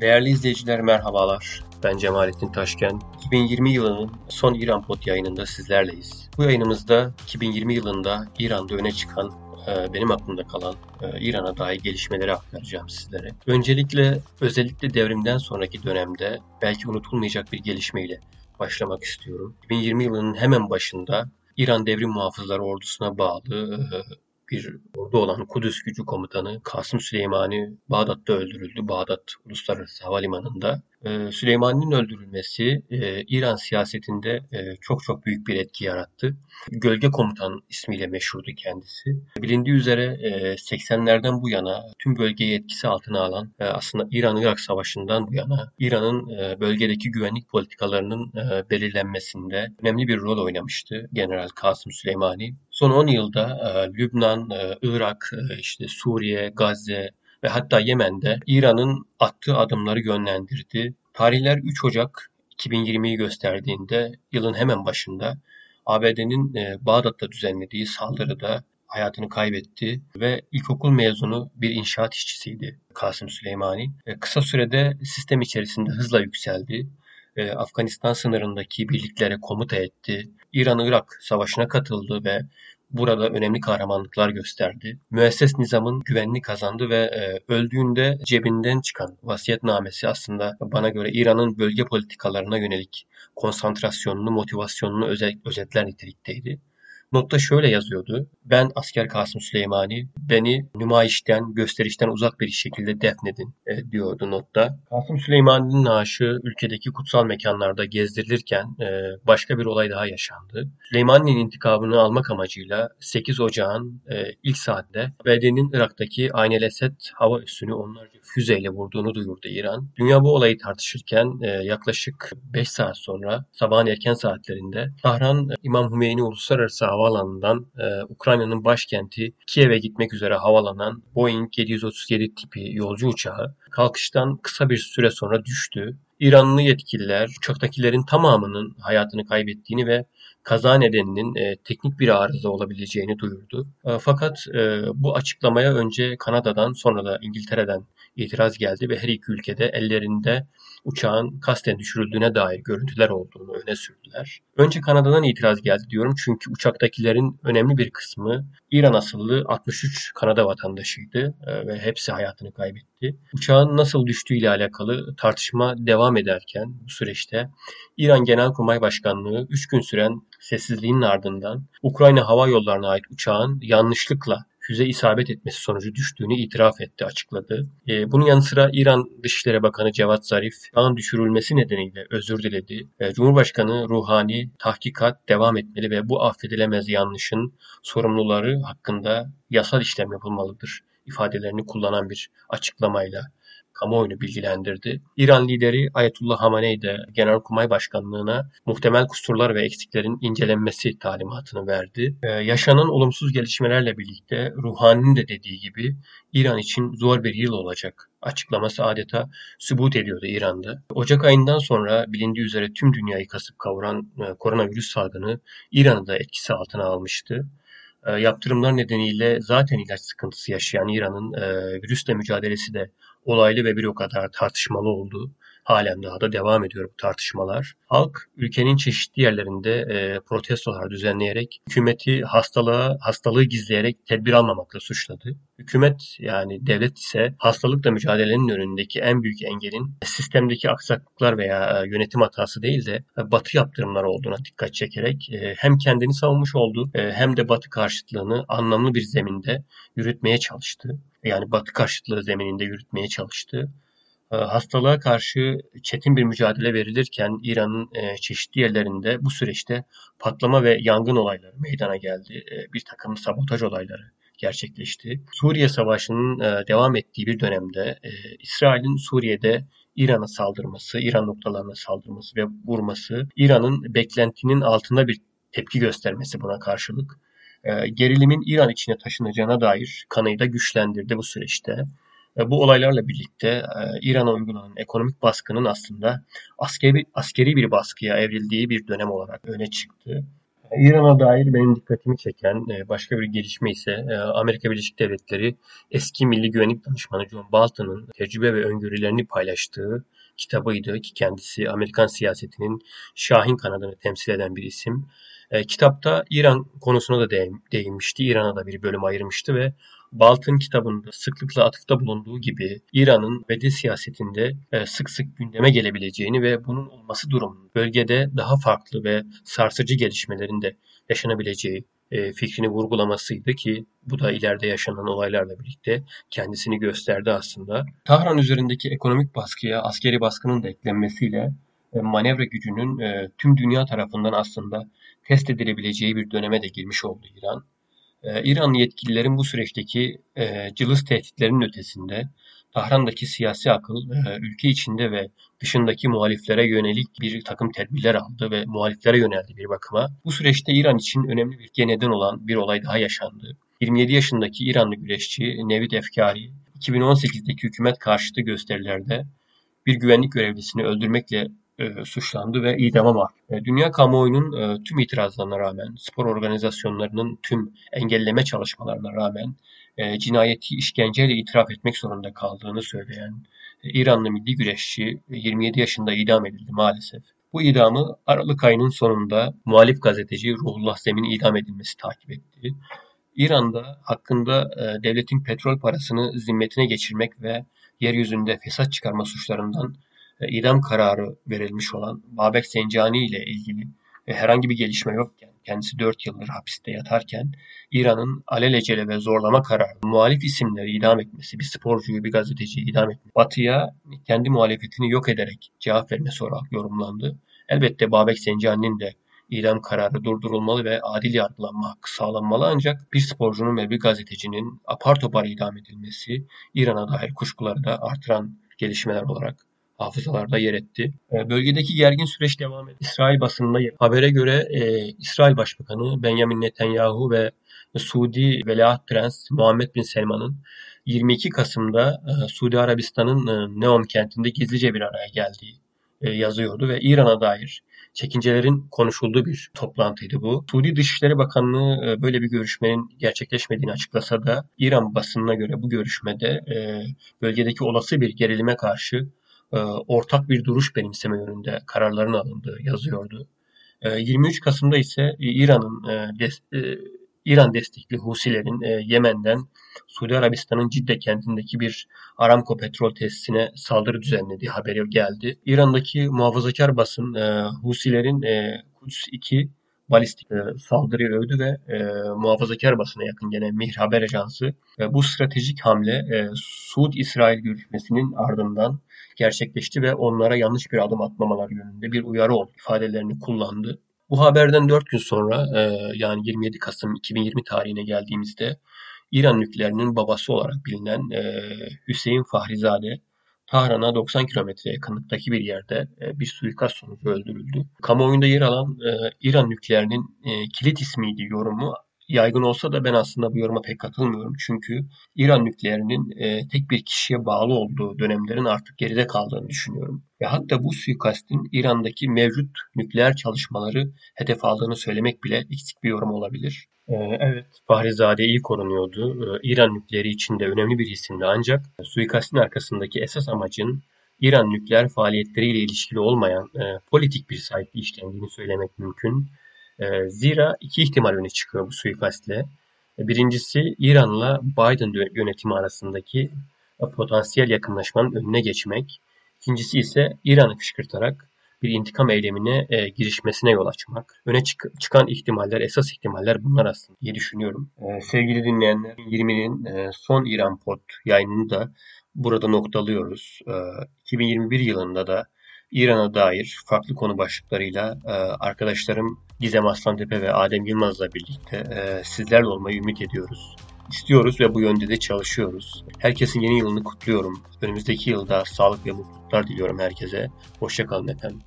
Değerli izleyiciler merhabalar. Ben Cemalettin Taşken. 2020 yılının son İran Pot yayınında sizlerleyiz. Bu yayınımızda 2020 yılında İran'da öne çıkan e, benim aklımda kalan e, İran'a dair gelişmeleri aktaracağım sizlere. Öncelikle özellikle devrimden sonraki dönemde belki unutulmayacak bir gelişmeyle başlamak istiyorum. 2020 yılının hemen başında İran Devrim Muhafızları Ordusu'na bağlı e, bir ordu olan Kudüs Gücü Komutanı Kasım Süleymani Bağdat'ta öldürüldü. Bağdat Uluslararası Havalimanı'nda. Ee, Süleymani'nin öldürülmesi e, İran siyasetinde e, çok çok büyük bir etki yarattı. Gölge Komutan ismiyle meşhurdu kendisi. Bilindiği üzere e, 80'lerden bu yana tüm bölgeyi etkisi altına alan e, aslında İran-Irak Savaşı'ndan bu yana İran'ın e, bölgedeki güvenlik politikalarının e, belirlenmesinde önemli bir rol oynamıştı General Kasım Süleymani. Son 10 yılda e, Lübnan, e, Irak, e, işte Suriye, Gazze, ve hatta Yemen'de İran'ın attığı adımları yönlendirdi. Tarihler 3 Ocak 2020'yi gösterdiğinde yılın hemen başında ABD'nin e, Bağdat'ta düzenlediği saldırıda hayatını kaybetti ve ilkokul mezunu bir inşaat işçisiydi Kasım Süleymani. E, kısa sürede sistem içerisinde hızla yükseldi. E, Afganistan sınırındaki birliklere komuta etti. İran-Irak savaşına katıldı ve burada önemli kahramanlıklar gösterdi. Müesses nizamın güvenini kazandı ve e, öldüğünde cebinden çıkan vasiyetnamesi aslında bana göre İran'ın bölge politikalarına yönelik konsantrasyonunu, motivasyonunu özetler nitelikteydi. Notta şöyle yazıyordu. Ben asker Kasım Süleymani beni nümayişten, gösterişten uzak bir şekilde defnedin e, diyordu notta. Kasım Süleymani'nin naaşı ülkedeki kutsal mekanlarda gezdirilirken e, başka bir olay daha yaşandı. Süleymani'nin intikamını almak amacıyla 8 Ocağın e, ilk saatinde BD'nin Irak'taki Ayn el hava üssünü onlarca füzeyle vurduğunu duyurdu İran. Dünya bu olayı tartışırken e, yaklaşık 5 saat sonra sabahın erken saatlerinde Tahran İmam Hümeyni Uluslararası Hava havaalanından e, Ukrayna'nın başkenti Kiev'e gitmek üzere havalanan Boeing 737 tipi yolcu uçağı kalkıştan kısa bir süre sonra düştü. İranlı yetkililer uçaktakilerin tamamının hayatını kaybettiğini ve kaza nedeninin e, teknik bir arıza olabileceğini duyurdu. E, fakat e, bu açıklamaya önce Kanada'dan sonra da İngiltere'den itiraz geldi ve her iki ülkede ellerinde uçağın kasten düşürüldüğüne dair görüntüler olduğunu öne sürdüler. Önce Kanada'dan itiraz geldi diyorum çünkü uçaktakilerin önemli bir kısmı İran asıllı 63 Kanada vatandaşıydı e, ve hepsi hayatını kaybetti. Uçağın nasıl düştüğü ile alakalı tartışma devam ederken bu süreçte İran Genelkurmay Başkanlığı 3 gün süren sessizliğin ardından Ukrayna Hava Yolları'na ait uçağın yanlışlıkla füze isabet etmesi sonucu düştüğünü itiraf etti, açıkladı. E, bunun yanı sıra İran Dışişleri Bakanı Cevat Zarif, an düşürülmesi nedeniyle özür diledi. E, Cumhurbaşkanı Ruhani tahkikat devam etmeli ve bu affedilemez yanlışın sorumluları hakkında yasal işlem yapılmalıdır ifadelerini kullanan bir açıklamayla kamuoyunu bilgilendirdi. İran lideri Ayetullah Hamaney de Genelkurmay Başkanlığı'na muhtemel kusurlar ve eksiklerin incelenmesi talimatını verdi. Ee, yaşanan olumsuz gelişmelerle birlikte Ruhani'nin de dediği gibi İran için zor bir yıl olacak açıklaması adeta sübut ediyordu İran'da. Ocak ayından sonra bilindiği üzere tüm dünyayı kasıp kavuran e, koronavirüs salgını İran'ı da etkisi altına almıştı. E, yaptırımlar nedeniyle zaten ilaç sıkıntısı yaşayan İran'ın e, virüsle mücadelesi de olaylı ve bir o kadar tartışmalı oldu. Halen daha da devam ediyor bu tartışmalar. Halk ülkenin çeşitli yerlerinde e, protestolar düzenleyerek hükümeti hastalığı hastalığı gizleyerek tedbir almamakla suçladı. Hükümet yani devlet ise hastalıkla mücadelenin önündeki en büyük engelin sistemdeki aksaklıklar veya e, yönetim hatası değil de e, batı yaptırımları olduğuna dikkat çekerek e, hem kendini savunmuş oldu hem de batı karşıtlığını anlamlı bir zeminde yürütmeye çalıştı yani Batı karşıtlığı zemininde yürütmeye çalıştı. Ee, hastalığa karşı çetin bir mücadele verilirken İran'ın e, çeşitli yerlerinde bu süreçte patlama ve yangın olayları meydana geldi. E, bir takım sabotaj olayları gerçekleşti. Suriye Savaşı'nın e, devam ettiği bir dönemde İsrail'in Suriye'de İran'a saldırması, İran noktalarına saldırması ve vurması, İran'ın beklentinin altında bir tepki göstermesi buna karşılık gerilimin İran içine taşınacağına dair kanıyı da güçlendirdi bu süreçte. Bu olaylarla birlikte e, İran'a uygulanan ekonomik baskının aslında askeri, askeri bir baskıya evrildiği bir dönem olarak öne çıktı. İran'a dair benim dikkatimi çeken e, başka bir gelişme ise e, Amerika Birleşik Devletleri eski Milli Güvenlik Danışmanı John Bolton'ın tecrübe ve öngörülerini paylaştığı kitabıydı ki kendisi Amerikan siyasetinin şahin kanadını temsil eden bir isim. E, kitapta İran konusuna da değinmişti. İran'a da bir bölüm ayırmıştı ve Baltın kitabında sıklıkla atıfta bulunduğu gibi İran'ın bede siyasetinde e, sık sık gündeme gelebileceğini ve bunun olması durumunun bölgede daha farklı ve sarsıcı gelişmelerin de yaşanabileceği e, fikrini vurgulamasıydı ki bu da ileride yaşanan olaylarla birlikte kendisini gösterdi aslında. Tahran üzerindeki ekonomik baskıya askeri baskının da eklenmesiyle e, manevra gücünün tüm dünya tarafından aslında test edilebileceği bir döneme de girmiş oldu İran. İran yetkililerin bu süreçteki e, cılız tehditlerin ötesinde Tahran'daki siyasi akıl e, ülke içinde ve dışındaki muhaliflere yönelik bir takım tedbirler aldı ve muhaliflere yöneldi bir bakıma. Bu süreçte İran için önemli bir neden olan bir olay daha yaşandı. 27 yaşındaki İranlı güreşçi Nevid Efkari 2018'deki hükümet karşıtı gösterilerde bir güvenlik görevlisini öldürmekle e, suçlandı ve idama mahkum. E, dünya kamuoyunun e, tüm itirazlarına rağmen, spor organizasyonlarının tüm engelleme çalışmalarına rağmen e, cinayeti işkenceyle itiraf etmek zorunda kaldığını söyleyen e, İranlı milli güreşçi 27 yaşında idam edildi maalesef. Bu idamı Aralık ayının sonunda muhalif gazeteci Ruhullah Zem'in idam edilmesi takip etti. İran'da hakkında e, devletin petrol parasını zimmetine geçirmek ve yeryüzünde fesat çıkarma suçlarından idam kararı verilmiş olan Babek Sencani ile ilgili herhangi bir gelişme yokken, kendisi 4 yıldır hapiste yatarken İran'ın alelacele ve zorlama kararı muhalif isimleri idam etmesi, bir sporcuyu, bir gazeteciyi idam etmesi, Batı'ya kendi muhalefetini yok ederek cevap vermesi olarak yorumlandı. Elbette Babek Sencani'nin de idam kararı durdurulmalı ve adil yargılanma hakkı sağlanmalı ancak bir sporcunun ve bir gazetecinin apar topar idam edilmesi İran'a dair kuşkuları da artıran gelişmeler olarak hafızalarda yer etti. E, bölgedeki gergin süreç devam etti. İsrail basınında habere göre e, İsrail Başbakanı Benjamin Netanyahu ve Suudi Veliaht Prens Muhammed Bin Selman'ın 22 Kasım'da e, Suudi Arabistan'ın e, Neom kentinde gizlice bir araya geldiği e, yazıyordu ve İran'a dair çekincelerin konuşulduğu bir toplantıydı bu. Suudi Dışişleri Bakanlığı e, böyle bir görüşmenin gerçekleşmediğini açıklasa da İran basınına göre bu görüşmede e, bölgedeki olası bir gerilime karşı ortak bir duruş benimseme yönünde kararların alındığı yazıyordu. 23 e, Kasım'da ise İran'ın e, İran destekli Husilerin Yemen'den Suudi Arabistan'ın Cidde kentindeki bir Aramco petrol tesisine saldırı düzenlediği haberi geldi. İran'daki muhafazakar basın Husilerin Kudüs 2 balistik saldırıyı övdü ve e, muhafazakar basına yakın gene Mir Haber Ajansı e, bu stratejik hamle e, Suud-İsrail görüşmesinin ardından gerçekleşti ve onlara yanlış bir adım atmamalar yönünde bir uyarı oldu ifadelerini kullandı. Bu haberden 4 gün sonra e, yani 27 Kasım 2020 tarihine geldiğimizde İran nükleerinin babası olarak bilinen e, Hüseyin Fahrizade Tahran'a 90 kilometre yakınlıktaki bir yerde e, bir suikast sonucu öldürüldü. Kamuoyunda yer alan İran nükleerinin kilit ismiydi yorumu yaygın olsa da ben aslında bu yoruma pek katılmıyorum. Çünkü İran nükleerinin e, tek bir kişiye bağlı olduğu dönemlerin artık geride kaldığını düşünüyorum. Ve hatta bu suikastin İran'daki mevcut nükleer çalışmaları hedef aldığını söylemek bile eksik bir yorum olabilir. Ee, evet, Fahrizade iyi korunuyordu. Ee, İran nükleeri için de önemli bir isimdi ancak suikastin arkasındaki esas amacın İran nükleer faaliyetleriyle ilişkili olmayan e, politik bir sayede işlendiğini söylemek mümkün. E, zira iki ihtimal öne çıkıyor bu suikastle. Birincisi İran'la Biden yönetimi arasındaki potansiyel yakınlaşmanın önüne geçmek. İkincisi ise İran'ı kışkırtarak bir intikam eylemine e, girişmesine yol açmak. Öne çık- çıkan ihtimaller, esas ihtimaller bunlar aslında diye düşünüyorum. E, sevgili dinleyenler, 20'nin e, son İran Pod yayınını da burada noktalıyoruz. E, 2021 yılında da İran'a dair farklı konu başlıklarıyla e, arkadaşlarım Gizem Aslantepe ve Adem Yılmaz'la birlikte e, sizlerle olmayı ümit ediyoruz. İstiyoruz ve bu yönde de çalışıyoruz. Herkesin yeni yılını kutluyorum. Önümüzdeki yılda sağlık ve mutluluklar diliyorum herkese. Hoşçakalın efendim.